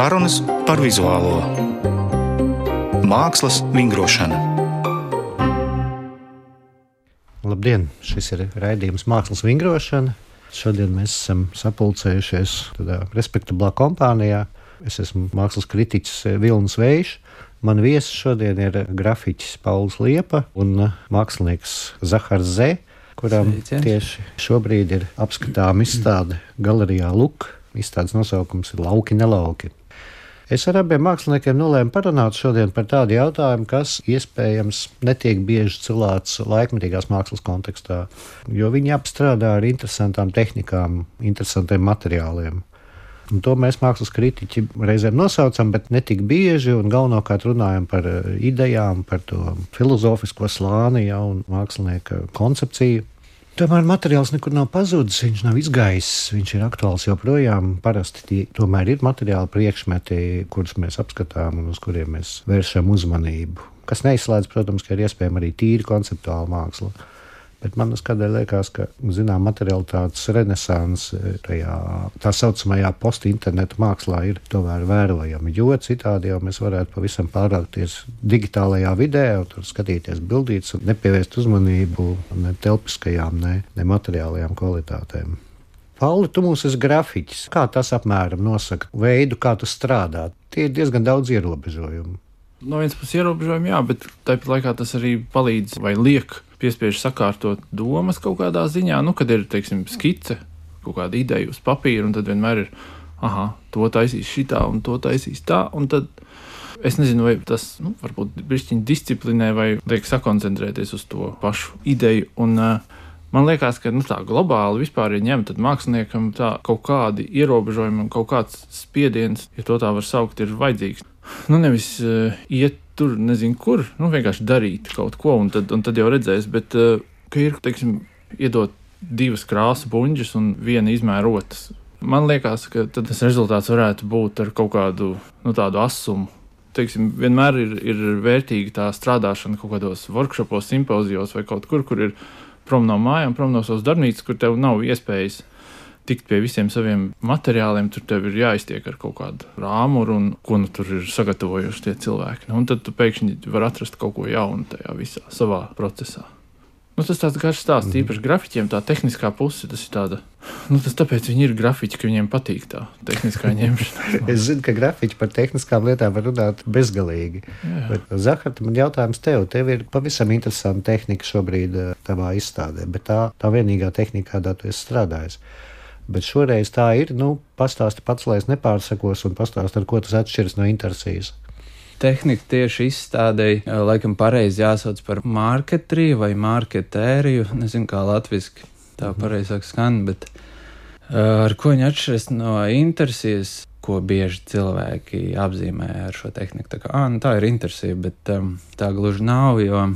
Sarunas par vizuālo mākslas vingrošanu. Labdien! Šis ir raidījums Mākslas vingrošana. Šodien mēs esam sapulcējušies tādā respektablā kompānijā. Es esmu mākslas kritiķis Vilnis Vējš. Man viesis šodien ir grafiķis Pauls Liepa un mākslinieks Zahars Zē, kuram Sveiciens. tieši šobrīd ir apskatāma izstāde galerijā Luk. Izstādes nosaukums ir Lauki nelauki. Es ar abiem māksliniekiem nolēmu parunāt šodien par tādu jautājumu, kas iespējams netiek bieži cilāts laikmetīgās mākslas kontekstā, jo viņi apstrādā ar interesantām tehnikām, interesantiem materiāliem. Un to mēs mākslas kritiķi reizēm nosaucam, bet ne tik bieži galvenokārt runājam par eh, idejām, par to filozofisko slāni jau un mākslinieka koncepciju. Tomēr materiāls nekur nav pazudis, viņš nav izgājis, viņš ir aktuāls joprojām. Parasti tie tomēr ir materiāli priekšmeti, kurus mēs apskatām un uz kuriem mēs vēršam uzmanību. Kas neizslēdz, protams, ka ir iespējama arī tīri konceptuāla māksla. Bet man kādēļ liekas, ka zinām, materiālitātes renaissance tajā tā saucamajā post-interneta mākslā ir tomēr vērojama. Jo citādi jau mēs varētu pavisam pārākties digitālajā vidē, un skatīties bildītas un nepievērst uzmanību ne telpiskajām, ne, ne materiālajām kvalitātēm. Pauli, tu mums esi grafiķis. Kā tas apmēram nosaka veidu, kā tu strādā? Tie ir diezgan daudz ierobežojumu. No vienas puses ierobežojumi, jā, bet tāpat laikā tas arī palīdz vai liek piespiež sakārtot domas kaut kādā ziņā, nu, kad ir, teiksim, skice, kaut kāda ideja uz papīra, un tad vienmēr ir, ah, to taisīs šitā, un to taisīs tā, un tad es nezinu, vai tas, nu, varbūt bišķiņi disciplinē vai liek sakoncentrēties uz to pašu ideju, un uh, Man liekas, ka nu, tā globāli vispār ir ņemta, tad māksliniekam tā kaut kādi ierobežojumi un kaut kāds spiediens, ja to tā var saukt, ir vajadzīgs. Nu, nevis uh, iet tur nezinu, kur nu, vienkārši darīt kaut ko, un tad, un tad jau redzēs. Bet, uh, ka ir, teiksim, iedot divas krāsu buļģis un viena izmēra otrs. Man liekas, ka tas rezultāts varētu būt ar kaut kādu nu, tādu asumu. Teiksim, vienmēr ir, ir vērtīga tā strādāšana kaut kādos workshopos, simpozijos vai kaut kur, kur ir prom no mājām, prom no savas darbnīcas, kur tev nav iespējas tikt pie visiem saviem materiāliem, tur tev ir jāiztiek ar kaut kādu rāmuru un ko nu tur ir sagatavojuši tie cilvēki. Nu, un tad tu pēkšņi vari atrast kaut ko jaunu tajā visā savā procesā. Nu, tas tāds garš stāsts, mm. īpaši grafiķiem, tā tehniskā puse. Tas ir tāda, nu, tas tāpēc viņi ir grafiķi, ka viņiem patīk tā tehniskā ņemšana. es zinu, ka grafiķi par tehniskām lietām var runāt bezgalīgi. Zahar, man jautājums tev, tev ir pavisam interesanta tehnika šobrīd eh, tavā izstādē, bet tā, tā vienīgā tehnika, kādā tu esi strādājis. Bet šoreiz tā ir. Nu, pastāsti pats, lai es nepārsakos, un pastāsti, ar ko tas atšķiras no intersijas. Tehnika tieši izstādēji, laikam, pareizi jāsauc par marketriju vai marketēriju. Nezinu, kā latviešu tā mhm. pareizāk skan, bet ar ko viņa atšķiras no intersijas, ko bieži cilvēki apzīmē ar šo tehniku. Tā, kā, à, nu, tā ir intersija, bet um, tā gluži nav, jo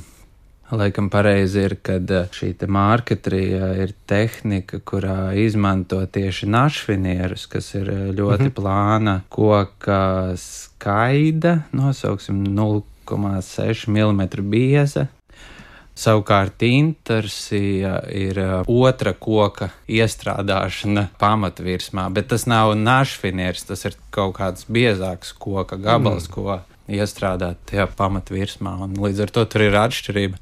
Laikam pareizi ir, ka eh, šī marketrija ir tehnika, kurā izmanto tieši našfinierus, kas ir eh, ļoti mm -hmm. plāna koka skaida, nosauksim 0,6 mm bieza. Savukārt intersija ir eh, otra koka iestrādāšana pamatvirsmā, bet tas nav našfinieris, tas ir kaut kāds biezāks koka gabals, mm. ko iestrādāt tajā pamatvirsmā. Līdz ar to tur ir atšķirība.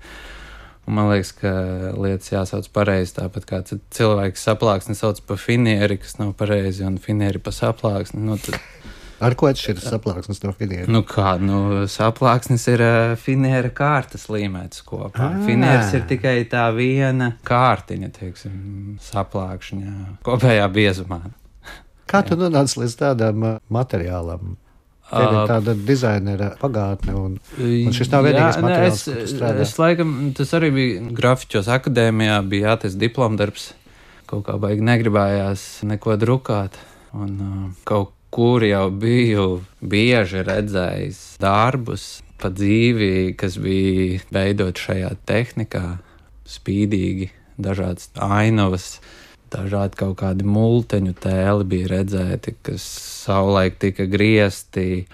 Un man liekas, ka lietas jāsauc pareizi. Tāpat kā cilvēks saplāksni sauc par finieri, kas nav pareizi, un finieri pa saplāksni. Nu, tad... Ar ko atšķiras saplāksnis no finiera? Nu kā, nu, saplāksnis ir uh, finiera kārtas līmenis kopā. Ah. Finieris ir tikai tā viena kārtiņa, teiksim, saplākšņā, kopējā biezumā. Kā tu nonāci līdz tādam materiālam? Tev ir tāda dizainera pagātne, un, un šis nav vienīgais jā, materiāls, ne, es, es laikam, tas arī bija grafiķos akadēmijā, bija jātais diplomdarbs. Kaut kā baigi negribējās neko drukāt, un uh, kaut kur jau biju bieži redzējis darbus pa dzīvi, kas bija veidot šajā tehnikā, spīdīgi, dažādas ainavas dažādi kaut kādi multeņu tēli bija redzēti, kas savulaik tika griezti.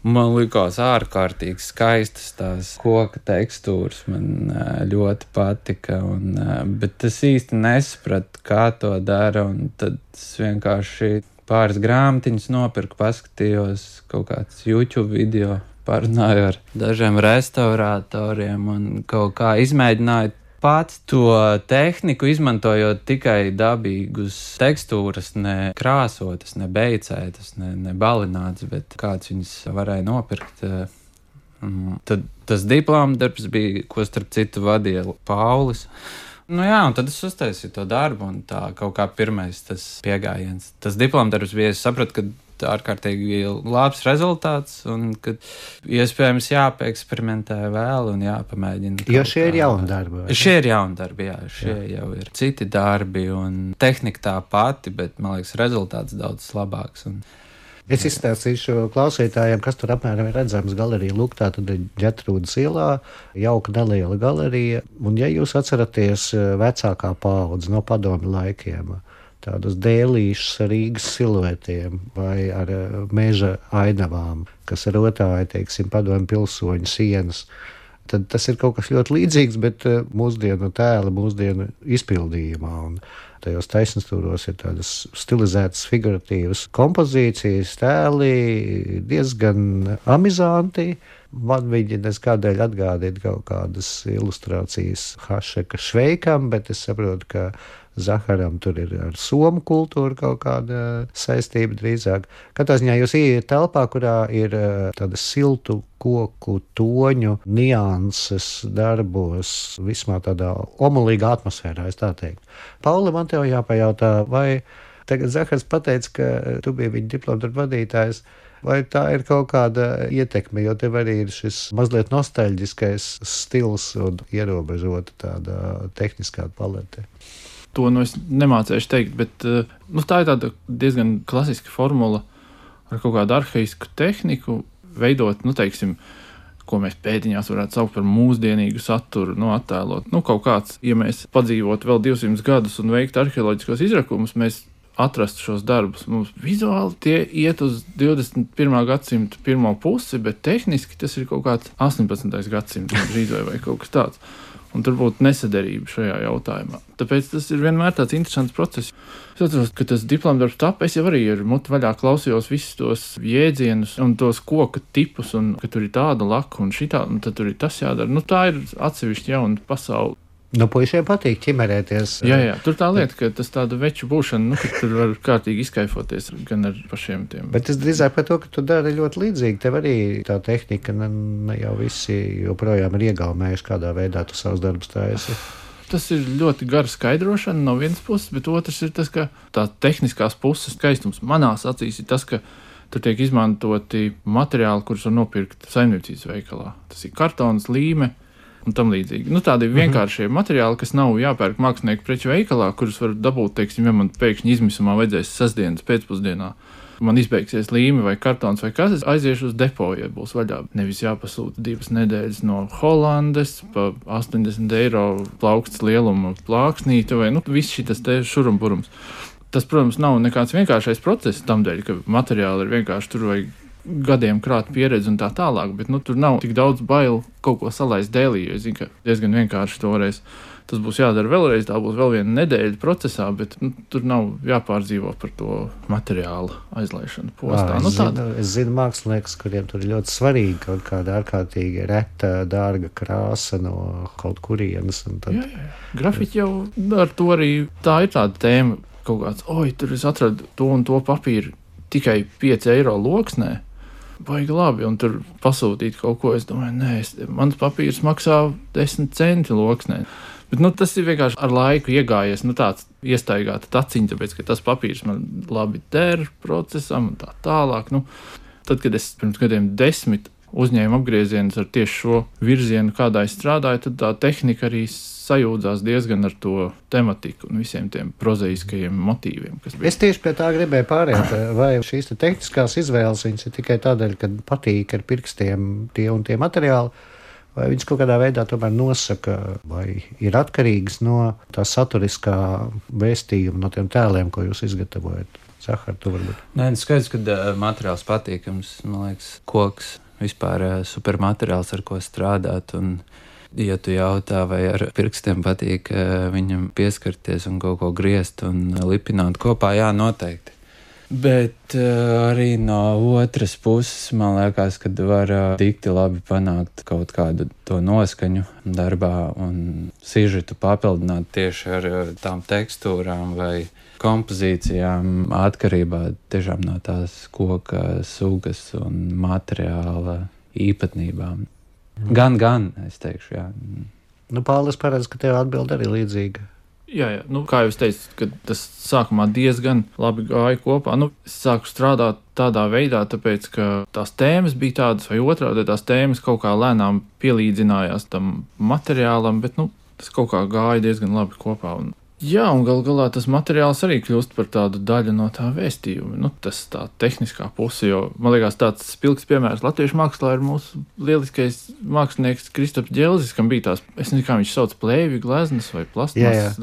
Man likās ārkārtīgi skaistas tās koka tekstūras. Man ļoti patika, un, bet es īsti nesapratu, kā to dara. Tad es vienkārši pāris grāmatiņas nopirku, paskatījos kaut kāds YouTube video, parunāju ar dažiem restauratoriem un kaut kā izmēģināju pats to tehniku, izmantojot tikai dabīgus tekstūras, ne krāsotas, ne beigcētas, ne, ne balinātas, bet kāds viņas varēja nopirkt. Mm. Tad tas diploma darbs bija, ko starp citu vadīja Paulis. Nu jā, un tad es uztaisīju to darbu, un tā kaut kā pirmais tas piegājiens. Tas diploma darbs bija, es sapratu, ka ārkārtīgi labs rezultāts, un ka iespējams jāpieeksperimentē vēl un jāpamēģina. Jo šie ir jauni darbi. Šie ir jauni darbi, jā, šie jā. jau ir citi darbi, un tehnika tā pati, bet man liekas, rezultāts daudz labāks. Un, Es izstāstīšu klausītājiem, kas tur apmēram ir redzams galerija. Lūk, tā tad ir ģetrūdas ielā, jauka neliela galerija. Un, ja jūs atceraties eh, vecākā paudze no padomi laikiem, tādus dēlīšus ar Rīgas siluetiem vai ar eh, meža ainavām, kas rotāja, teiksim, padomi pilsoņu sienas tad tas ir kaut kas ļoti līdzīgs, bet eh, mūsdienu tēla, mūsdienu izpildījumā. Un tajos taisnstūros ir tādas stilizētas, figuratīvas kompozīcijas, tēli diezgan amizanti. Man viņi neskādēļ atgādina kaut kādas ilustrācijas Hašeka šveikam, bet es saprotu, ka Zaharam tur ir ar somu kultūru kaut kāda saistība drīzāk. Katrā ziņā jūs ieiet telpā, kurā ir eh, tāda siltu koku toņu nianses darbos, vismā tādā omulīgā atmosfērā, es tā teiktu. Pauli, man tev jāpajautā, vai tagad Zahars pateica, ka tu biji viņa diploma vadītājs. Vai tā ir kaut kāda ietekme, jo tev arī ir šis mazliet nostalģiskais stils un ierobežota tāda tehniskā palete? To nu nemācīšu teikt, bet eh, nu, tā ir diezgan klasiska formula ar kaut kādu arhaisku tehniku, veidot, nu, teiksim, ko mēs pēdiņās varētu saukt par mūsdienīgu saturu, nu, attēlot. Nu, kaut kāds, ja mēs padzīvotu vēl 200 gadus un veiktu arheoloģiskos izrakumus, mēs atrastu šos darbus. Mums vizuāli tie iet uz 21. gadsimta pirmo pusi, bet tehniski tas ir kaut kāds 18. gadsimta drīz vai, vai kaut kas tāds un tur būtu nesaderība šajā jautājumā. Tāpēc tas ir vienmēr tāds interesants process. Es atceros, ka tas diploms darbs tapu, es jau arī ar mutu vaļā klausījos visus tos jēdzienus un tos koka tipus, un ka tur ir tāda laka un šitā, un tad tur ir tas jādara. Nu, tā ir atsevišķa jauna pasaule. Nu, puišiem patīk ķimerēties. Jā, jā, tur tā lieta, ka tas tāda veču būšana, nu, ka tur var kārtīgi izkaifoties gan ar pašiem tiem. Bet es drīzāk par to, ka tu dari ļoti līdzīgi. Tev arī tā tehnika, ne, ne jau visi joprojām ir iegaumējuši, kādā veidā tu savus darbus taisi. Tas ir ļoti gara skaidrošana no vienas puses, bet otrs ir tas, ka tā tehniskās puses skaistums manās acīs ir tas, ka tur tiek izmantoti materiāli, kurus var nopirkt saimniecības veikalā. Tas ir kartons, līme, un tam līdzīgi. Nu, tādi mhm. vienkāršie mm -hmm. materiāli, kas nav jāpērk mākslinieku preču veikalā, kurus var dabūt, teiksim, ja man pēkšņi izmisumā vajadzēs sestdienas pēcpusdienā. Man izbeigsies līme vai kartons vai kas, es aiziešu uz depo, ja būs vaļā. Nevis jāpasūta divas nedēļas no Holandes pa 80 eiro plaukts lieluma plāksnīte vai nu, viss šis te šurumburums. Tas, protams, nav nekāds vienkāršais process tam dēļ, ka materiāli ir vienkārši tur vajag gadiem krāta pieredzi un tā tālāk, bet nu, tur nav tik daudz bailu kaut ko salaist dēlī. Es zinu, ka diezgan vienkārši toreiz. Tas būs jādara vēlreiz, tā būs vēl viena nedēļa procesā, bet nu, tur nav jāpārdzīvo par to materiālu aizlaišanu postā. Jā, nu, es, zinu, es zinu mākslinieks, kuriem tur ir ļoti svarīgi kaut kāda ārkārtīgi reta, dārga krāsa no kaut kurienes. Tad... Jā, jā, jā. Grafiķi jau ar to arī tā ir tāda tēma. Kaut kāds, oi, tur es atradu to un to papīru tikai 5 eiro loksnē baigi labi, un tur pasūtīt kaut ko. Es domāju, nē, es, mans papīrs maksā 10 centi loksnē. Bet, nu, tas ir vienkārši ar laiku iegājies, nu, tāds iestaigāta taciņa, tāpēc, ka tas papīrs man labi der procesam un tā tālāk. Nu, tad, kad es pirms gadiem desmit uzņēmu apgriezienus ar tieši šo virzienu, kādā es strādāju, tad tā tehnika arī sajūdzās diezgan ar to tematiku un visiem tiem prozaiskajiem motīviem. Es tieši pie tā gribēju pāriet. Vai šīs te tehniskās izvēles ir tikai tādēļ, ka patīk ar pirkstiem tie un tie materiāli? Vai viņas kaut kādā veidā tomēr nosaka, vai ir atkarīgas no tā saturiskā vēstījuma, no tiem tēliem, ko jūs izgatavojat? Zahar, tu varbūt. Nē, skaidrs, ka uh, materiāls patīkams, man liekas, koks vispār uh, supermateriāls, ar ko strādāt. Un, Ja tu jautā, vai ar pirkstiem patīk viņam pieskarties un kaut ko griezt un lipināt kopā, jā, noteikti. Bet uh, arī no otras puses, man liekas, ka var uh, dikti labi panākt kaut kādu to noskaņu darbā un sižetu papildināt tieši ar uh, tām tekstūrām vai kompozīcijām atkarībā tiešām no tās koka sugas un materiāla īpatnībām. Gan, gan, es teikšu, jā. Nu, Pāvils paredz, ka tev atbild arī līdzīga. Jā, jā. Nu, kā jau teicu, tas sākumā diezgan labi gāja kopā. Nu, es sāku strādāt tādā veidā, tāpēc, ka tās tēmas bija tādas, vai otrādi tās tēmas kaut kā lēnām pielīdzinājās tam materiālam, bet nu, tas kaut kā gāja diezgan labi kopā. Un Jā, un gal galā tas materiāls arī kļūst par tādu daļu no tā vēstījuma. Nu, tas tā tehniskā puse, jo man liekas, tāds spilgts piemērs latviešu mākslā ir mūsu lieliskais mākslinieks Kristaps Dželzis, kam bija tās, es nezinu, kā viņš sauc, plēvi, gleznas vai plasmas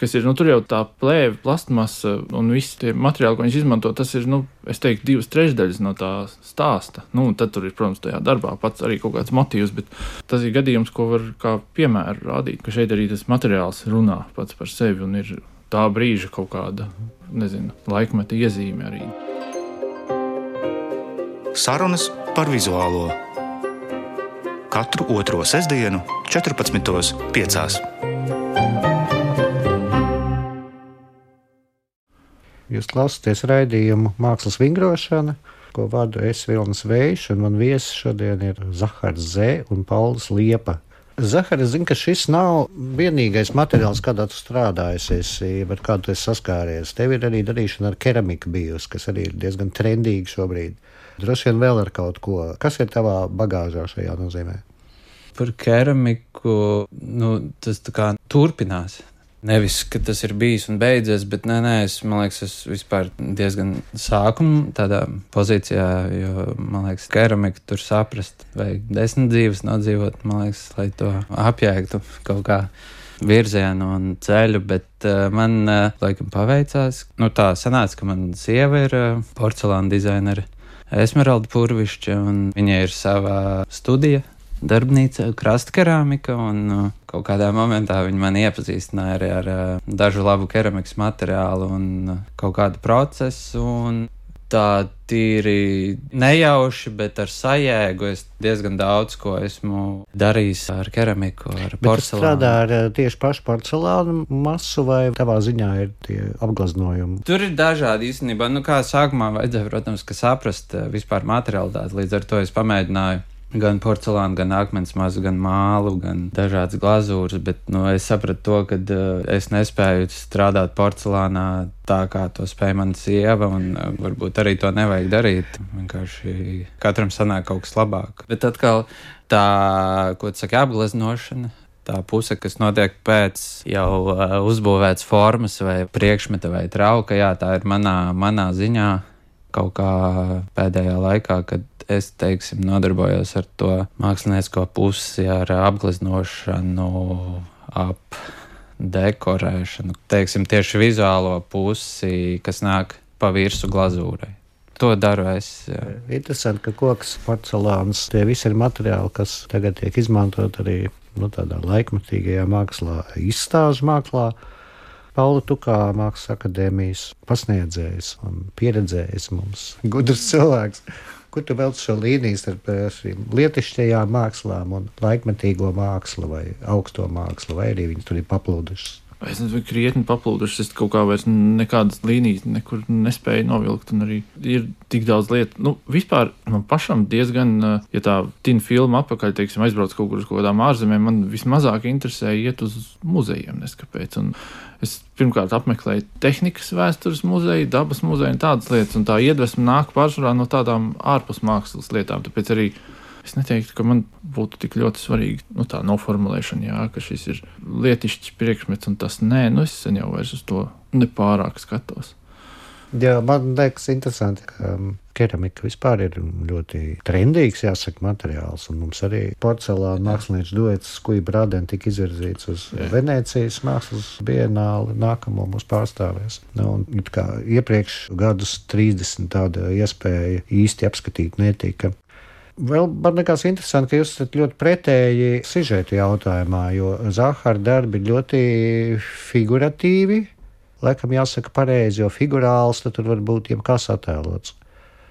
kas ir, nu, tur jau tā plēve, plastmasa un visi tie materiāli, ko viņš izmanto, tas ir, nu, es teiktu, divas trešdaļas no tā stāsta. Nu, tad tur ir, protams, tajā darbā pats arī kaut kāds motīvs, bet tas ir gadījums, ko var kā piemēru rādīt, ka šeit arī tas materiāls runā pats par sevi un ir tā brīža kaut kāda, nezinu, laikmeta iezīme arī. Sarunas par vizuālo katru otro sestdienu, 14.5. Jūs klausāties raidījumu Mākslas vingrošana, ko vadu es Vilnis Vējš, un man viesis šodien ir Zahars Zē un Pauls Liepa. Zahara, zinu, ka šis nav vienīgais materiāls, kādā tu strādājies, ar kādu tu saskāries. Tev ir arī darīšana ar keramiku bijusi, kas arī ir diezgan trendīga šobrīd. Droši vien vēl ar kaut ko. Kas ir tavā bagāžā šajā nozīmē? Par keramiku nu, tas turpinās. Nevis, ka tas ir bijis un beidzies, bet nē, nē, es, liekas, es vispār diezgan sākumā tādā pozīcijā, jo, man liekas, keramika tur saprast, vajag desmit dzīves nodzīvot, man liekas, lai to apjēgtu kaut kā virzienu un ceļu, bet uh, man, uh, laikam, paveicās. Nu, tā sanāca, ka man sieva ir uh, porcelāna dizainere Esmeralda Purvišķa, un viņai ir sava studija darbnīca, krasta kerāmika, un uh, kaut kādā momentā viņi man iepazīstināja arī ar uh, dažu labu keramikas materiālu un uh, kaut kādu procesu. Un tā tīri nejauši, bet ar sajēgu es diezgan daudz ko esmu darījis ar keramiku, ar bet porcelānu. Strādā ar tieši pašu porcelānu masu vai tavā ziņā ir tie apgleznojumi? Tur ir dažādi īstenībā. Nu, kā sākumā vajadzēja, protams, saprast vispār materiālitāti, līdz ar to es pamēģināju gan porcelānu, gan akmens mazu, gan mālu, gan dažādas glazūras, bet nu, es sapratu to, ka uh, es nespēju strādāt porcelānā tā, kā to spēja mana sieva, un uh, varbūt arī to nevajag darīt. Vienkārši katram sanāk kaut kas labāk. Bet atkal tā, ko tu saki, apgleznošana. Tā puse, kas notiek pēc jau uh, uzbūvētas formas, vai priekšmeta, vai trauka, jā, tā ir manā, manā ziņā kaut kā pēdējā laikā, kad es teiksim, nodarbojos ar to māksliniecisko pusi, ar apgleznošanu, ap dekorēšanu, teiksim, tieši vizuālo pusi, kas nāk pa virsmu glazūrai. To daru es. Jā. Interesanti, ka koks, porcelāns, tie visi ir materiāli, kas tagad tiek izmantot arī nu, tādā laikmatīgajā mākslā, izstāžu mākslā. Pauli, tu kā Mākslas akadēmijas pasniedzējs un pieredzējis mums, gudrs cilvēks, kur tu velc šo līniju starp eh, šīm lietišķajām mākslām un laikmetīgo mākslu vai augsto mākslu, vai arī viņi tur ir paplūdušas? Es nezinu, krietni paplūdušas. Es kaut kā vairs nekādas līnijas nekur nespēju novilkt. Un arī ir tik daudz lietu. Nu, vispār man pašam diezgan, eh, ja tā tina filma apakaļ, teiksim, aizbrauc kaut kur uz kaut kādām ārzemēm, man vismazāk interesē iet uz muzejiem. Neskapēc. Un es pirmkārt apmeklēju tehnikas vēstures muzeju, dabas muzeju un tādas lietas. Un tā iedvesma nāk pārsvarā no tādām ārpus mākslas lietām. Tāpēc arī Es neteiktu, ka man būtu tik ļoti svarīgi nu, tā noformulēšana, jā, ka šis ir lietišķs priekšmets un tas nē, nu es sen jau vairs uz to nepārāk skatos. Jā, man liekas, interesanti, ka um, keramika vispār ir ļoti trendīgs, jāsaka, materiāls. Un mums arī porcelāna mākslinieks Duets Skuja Brādena tika izvirzīts uz Jā. Venecijas mākslas bienāli, nākamo mums pārstāvēs. Nu, iepriekš gadus 30 tāda iespēja īsti apskatīt netika. Vēl man liekas interesanti, ka jūs esat ļoti pretēji sižeta jautājumā, jo Zahara darbi ļoti figuratīvi. laikam jāsaka pareizi, jo figurāls tur var būt jebkas attēlots.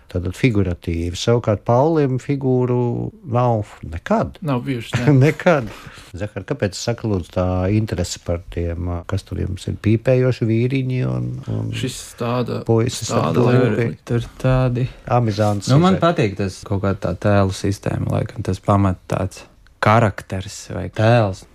Tātad figuratīvi. Savukārt Paulim figūru nav nekad. Nav bijuši. Ne. nekad. Zahar, kāpēc saka, lūdzu, tā interese par tiem, kas tur jums ir pīpējoši vīriņi un, un Šis tāda puisis tāda duļu? Tur, tādi. Amizants. Nu, man patīk tas kaut kā tā tēlu sistēma, laikam tas pamat tāds karakters vai tēls.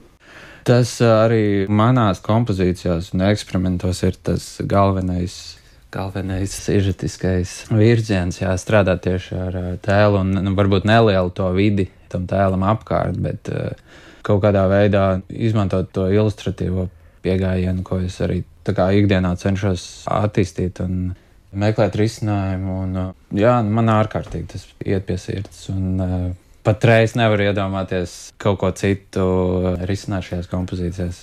Tas arī manās kompozīcijās un eksperimentos ir tas galvenais. Galvenais izžetiskais virziens, jā, strādāt tieši ar tēlu un nu, varbūt nelielu to vidi tam tēlam apkārt, bet kaut kādā veidā izmantot to ilustratīvo pieejamību, ko es arī ikdienā cenšos attīstīt un meklēt risinājumu. Un, jā, nu, man ārkārtīgi tas iet pie sirds. Un, Patreiz nevar iedomāties kaut ko citu risināt šajās kompozīcijās.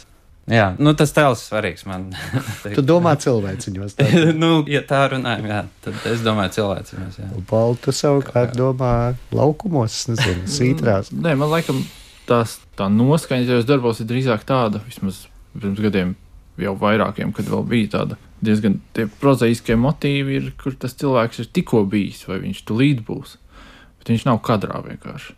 Jā, nu, tas tēls svarīgs man. Tu domā cilvēciņos. tā. nu, ja tā runājam, jā, tad es domāju cilvēciņos. Jā. Un Paul, tu savukārt domā laukumos, es nezinu, sītrās. Nē, man laikam tās, tā noskaņa tajos darbos ir drīzāk tāda, vismaz pirms gadiem, jau vairākiem, kad vēl bija tāda diezgan tie prozaiskie motīvi, ir, kur tas cilvēks ir tikko bijis, vai viņš tulīt būs. Bet viņš nav kadrā vienkārši.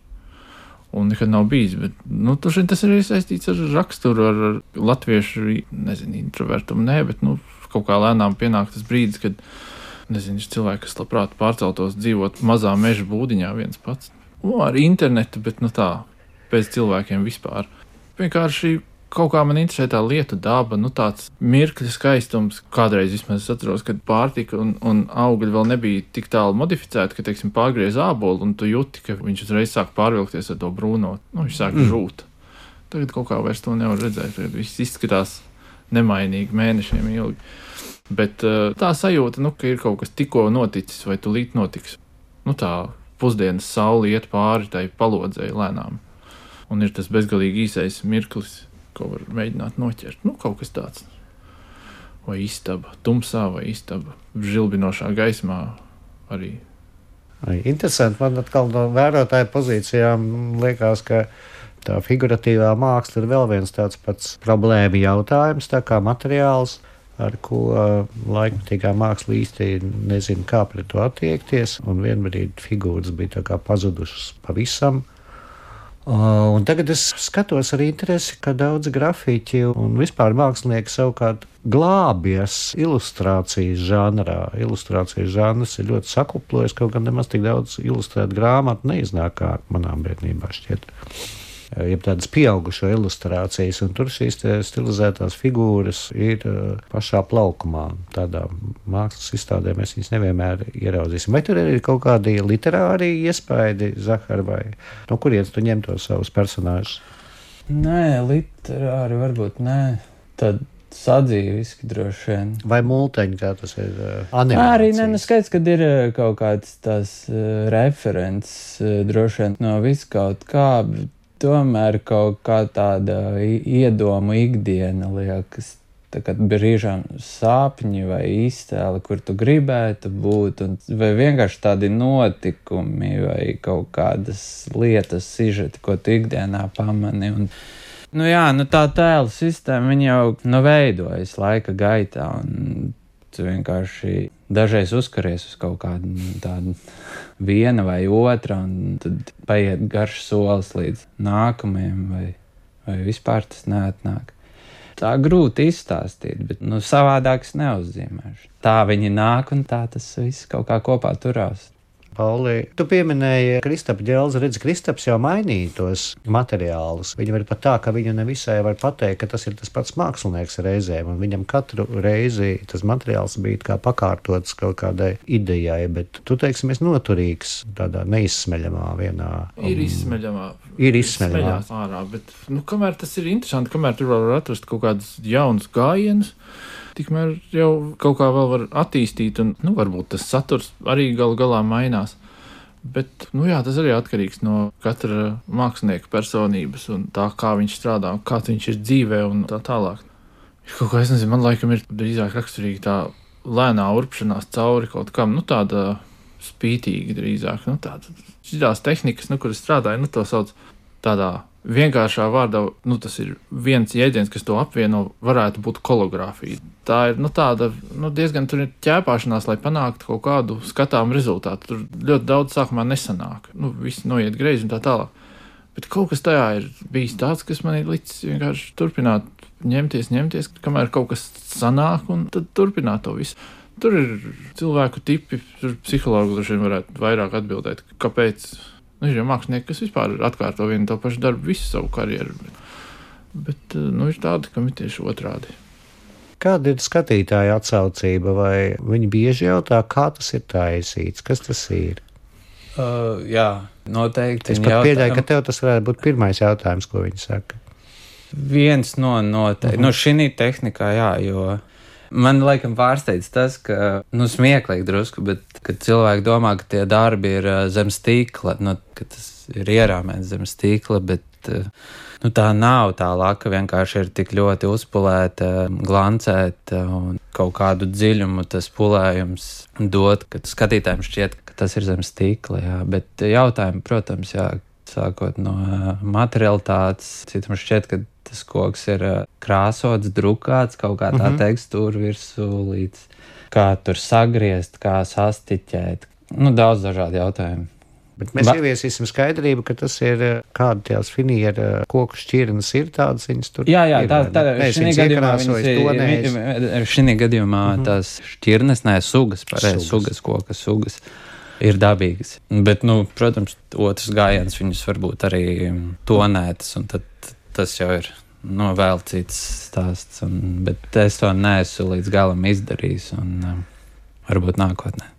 Un nekad nav bijis. Bet, nu, tur tas ir saistīts ar raksturu, ar, ar latviešu, nezinu, introvertumu. Nē, bet nu, kaut kā lēnām pienāk tas brīdis, kad nezinu, ir cilvēki, kas labprāt pārceltos dzīvot mazā meža būdiņā viens pats. Nu, ar internetu, bet nu tā, bez cilvēkiem vispār. Vienkārši kaut kā man interesē tā lietu daba, nu tāds mirkļa skaistums. Kādreiz vismaz es atceros, kad pārtika un, un augļi vēl nebija tik tālu modificēti, ka, teiksim, pārgriez ābolu un tu jūti, ka viņš uzreiz sāk pārvilkties ar to brūno. Nu, viņš sāk mm. žūt. Tagad kaut kā vairs to nevar redzēt. Tagad viss izskatās nemainīgi mēnešiem ilgi. Bet uh, tā sajūta, nu, ka ir kaut kas tikko noticis vai tūlīt notiks. Nu, tā pusdienas saule iet pāri tai palodzēji lēnām. Un ir tas bezgalīgi īsais mirklis, ko var mēģināt noķert. Nu, kaut kas tāds. Vai istaba, tumsā, vai istaba, žilbinošā gaismā arī. Ai, Interesanti. Man atkal no vērotāja pozīcijām liekas, ka tā figuratīvā māksla ir vēl viens tāds pats problēma jautājums, tā kā materiāls, ar ko laikmatīgā māksla īsti nezina, kā pret to attiekties. Un vienbrīd figūras bija pazudušas pavisam. Uh, un tagad es skatos ar interesi, ka daudz grafiķi un vispār mākslinieki savukārt glābjas ilustrācijas žanrā. Ilustrācijas žanrs ir ļoti sakuplojis, kaut gan nemaz tik daudz ilustrētu grāmatu neiznāk kā manām bērnībā šķiet. Uh, Jeb tādas pieaugušo ilustrācijas, un tur šīs stilizētās figūras ir uh, pašā plaukumā. Tādā mākslas izstādē mēs viņus nevienmēr ieraudzīsim. Vai tur ir kaut kādi literāri iespaidi, Zahar, vai no kurienes tu ņem tos savus personāžus? Nē, literāri varbūt nē. Tad sadzīviski droši vien. Vai mūteņi, kā tas ir? Uh, Arī nē, nu skaidrs, ka ir kaut kāds tās referents droši vien no viskaut kā, bet tomēr kaut kā tāda iedomu ikdiena liekas. Kā brīžām sāpņi vai iztēle, kur tu gribētu būt, un, vai vienkārši tādi notikumi, vai kaut kādas lietas, sižeti, ko tu ikdienā pamani. Un, nu jā, nu tā tēla sistēma jau nu, veidojas laika gaitā, un tu vienkārši dažreiz uzkaries uz kaut kādu nu, tādu viena vai otra, un tad paiet garš solis līdz nākamajam, vai, vai vispār tas neatnāk. Tā grūti izstāstīt, bet nu, savādāk es neuzzīmēšu. Tā viņi nāk, un tā tas viss kaut kā kopā turās. Pauli, tu pieminēji Kristapu ģelzi. Redz, Kristaps jau mainīja tos materiālus. Viņam ir pat tā, ka viņu nevisai var pateikt, ka tas ir tas pats mākslinieks reizēm. un Viņam katru reizi tas materiāls bija kā pakārtots kaut kādai idejai, bet tu teiksi, es noturīgs tādā neizsmeļamā vienā. Ir izsmeļamā. Ir izsmeļamā. Ārā, bet nu, kamēr tas ir interesanti, kamēr tur var atrast kaut kādus jaunus gājienus, tikmēr jau kaut kā vēl var attīstīt, un nu, varbūt tas saturs arī galu galā mainās. Bet nu, jā, tas arī atkarīgs no katra mākslinieka personības un tā, kā viņš strādā, kāds viņš ir dzīvē un tā tālāk. Kaut kā, es nezinu, man laikam ir drīzāk raksturīga tā lēnā urpšanās cauri kaut kam, nu tāda spītīga drīzāk. Nu, tāda, šīs tehnikas, nu, kuras strādāja, nu, to sauc tādā vienkāršā vārdā, nu, tas ir viens jēdziens, kas to apvieno, varētu būt kologrāfija. Tā ir nu, tāda nu, diezgan ķēpāšanās, lai panāktu kaut kādu skatāmu rezultātu. Tur ļoti daudz sākumā nesanāk. Nu, viss noiet greizi un tā tālāk. Bet kaut kas tajā ir bijis tāds, kas man ir licis vienkārši turpināt, ņemties, ņemties, kamēr kaut kas sanāk, un tad turpināt to visu. Tur ir cilvēku tipi, tur psihologi droši vien varētu vairāk atbildēt, kāpēc Nu, ir jau mākslinieki, kas vispār atkārto vienu to pašu darbu visu savu karjeru. Bet, bet eh, nu, ir tādi, kam ir tieši otrādi. Kāda ir skatītāja atsaucība, vai viņi bieži jautā, kā tas ir taisīts, kas tas ir? Uh, jā, noteikti. Es pat jautā... pieļauju, ka tev tas varētu būt pirmais jautājums, ko viņi saka. Viens no noteikti. Uh -huh. Nu, šī tehnikā, jā, jo Man laikam pārsteidz tas, ka, nu, smieklīgi drusku, bet kad cilvēki domā, ka tie darbi ir zem stīkla, nu, ka tas ir ierāmēts zem stīkla, bet nu, tā nav. Tā laka, vienkārši ir tik ļoti uzpulēta, glancēta un kaut kādu dziļumu tas pulējums dod, ka skatītājiem šķiet, ka tas ir zem stīkla, jā, bet jautājumi, protams, jā, sākot no materialitātes, citam šķiet, ka tas koks ir krāsots, drukāts, kaut kā tā mm -hmm. tekstūra virsū līdz kā tur sagriezt, kā sastiķēt. Nu, daudz dažādu jautājumu. Bet mēs ba ieviesīsim skaidrību, ka tas ir kāda tās finiera koku šķirnes ir tādas viņas tur. Jā, jā, tā, tā, šī gadījumā, viņas, šī gadījumā mm -hmm. tās šķirnes, nē, sugas, pareizi, sugas, koka sugas ir dabīgas. Bet, nu, protams, otrs gājiens viņus varbūt arī tonētas, un tad tas jau ir no nu, vēl cits stāsts. Un, bet es to neesmu līdz galam izdarījis, un um, varbūt nākotnē.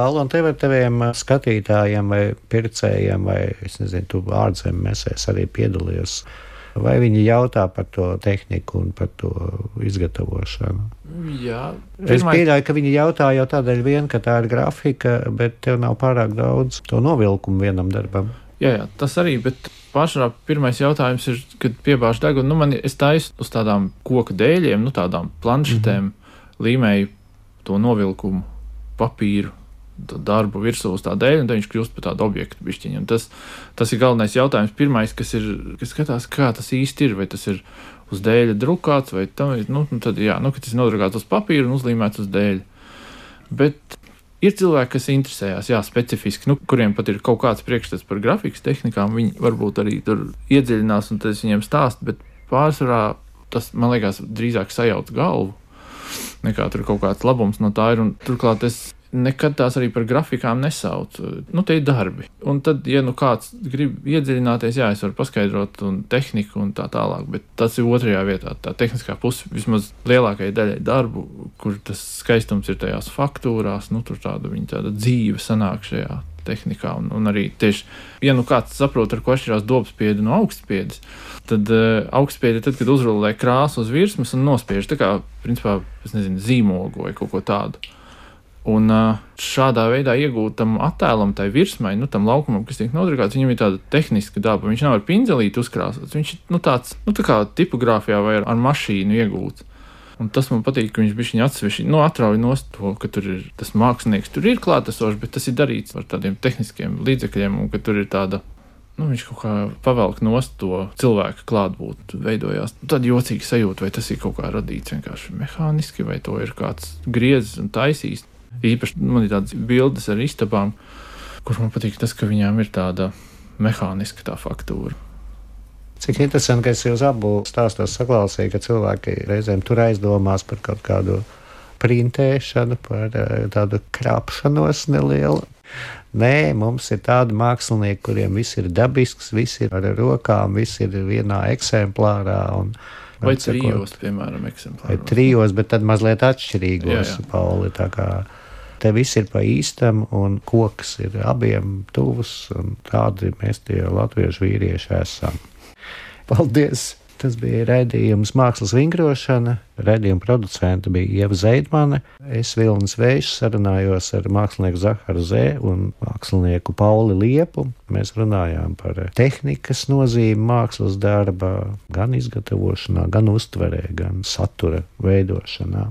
Un tev ar teviem uh, skatītājiem vai pircējiem, vai es nezinu, tu ārzemēs arī piedalījies. Vai viņi jautā par to tehniku un par to izgatavošanu? Jā, pirmai... es pieļauju, ka viņi jautā jau tādēļ, vien, ka tā ir grafika, bet tev nav pārāk daudz to novilkumu vienam darbam. Jā, jā, tas arī, bet pašā pirmais jautājums ir, kad piebāž degunu, nu man es taisu uz tādām koka dēļiem, nu tādām planšetēm, mm -hmm. līmēju to novilkumu papīru. Darbu virsū uz tā dēļ, un viņš kļūst par tādu objektu pišķiņu. Tas, tas ir galvenais jautājums. Pirmais, kas ir, kas skatās, kā tas īsti ir, vai tas ir uz dēļa drukāts, vai tam ir, nu, nu tad, jā, nu, tas ir nodrukāts uz papīra un uzlīmēts uz dēļa. Bet Ir cilvēki, kas interesējas, jā, specifiski, nu, kuriem pat ir kaut kāds priekšstats par grafikas tehnikām. Viņi varbūt arī tur iedziļinās, un tas viņiem stāst, bet pārsvarā tas, man liekas, drīzāk sajauc galvu nekā tur kaut kāds labums no tā ir. Un, turklāt es nekad tās arī par grafikām nesaucu. Nu, tie ir darbi. Un tad, ja nu kāds grib iedziļināties, jā, es varu paskaidrot un tehniku un tā tālāk, bet tas ir otrajā vietā. Tā tehniskā puse vismaz lielākajai daļai darbu, kur tas skaistums ir tajās faktūrās, nu, tur tāda viņa tāda dzīve sanāk šajā tehnikā. Un, un arī tieši, ja nu kāds saprot, ar ko atšķirās dobspiedi no augstspiedes, tad uh, augstspiedi ir tad, kad uzrullē krāsu uz virsmas un nospiež tā kā, principā, es nezinu, zīmogu vai kaut ko tādu. Un šādā veidā iegūtam attēlam, tai virsmai, nu, tam laukumam, kas tiek nodrukāts, viņam ir tāda tehniska daba. Viņš nav ar pinzelīti uzkrāsots. Viņš ir nu, tāds, nu, tā kā tipogrāfijā vai ar, mašīnu iegūts. Un tas man patīk, ka viņš bija viņa atsevišķi nu, atrauj no to, ka tur ir tas mākslinieks, tur ir klātesošs, bet tas ir darīts ar tādiem tehniskiem līdzekļiem, un ka tur ir tāda nu, viņš kaut kā pavelk nost to cilvēku klātbūtni, veidojās tāda jocīga sajūta, vai tas ir kaut kā radīts vienkārši mehāniski, vai to ir kāds griezis un taisījis. Īpaši man ir tādas bildes ar istabām, kur man patīk tas, ka viņām ir tāda mehāniska tā faktūra. Cik interesanti, ka es jūs abu stāstos saklausīju, ka cilvēki reizēm tur aizdomās par kaut kādu printēšanu, par eh, tādu krāpšanos nelielu. Nē, mums ir tādi mākslinieki, kuriem viss ir dabisks, viss ir ar rokām, viss ir vienā eksemplārā. Un, Vai trijos, piemēram, eksemplāros. Vai trijos, bet tad mazliet atšķirīgos, Pauli. Te viss ir pa īstam, un koks ir abiem tuvs, un tādi mēs tie latviešu vīrieši esam. Paldies! Tas bija raidījums Mākslas vingrošana. Raidījuma producente bija Ieva Zeidmane. Es Vilnis Vējš sarunājos ar mākslinieku Zaharu Zē un mākslinieku Pauli Liepu. Mēs runājām par tehnikas nozīmi mākslas darbā, gan izgatavošanā, gan uztverē, gan satura veidošanā.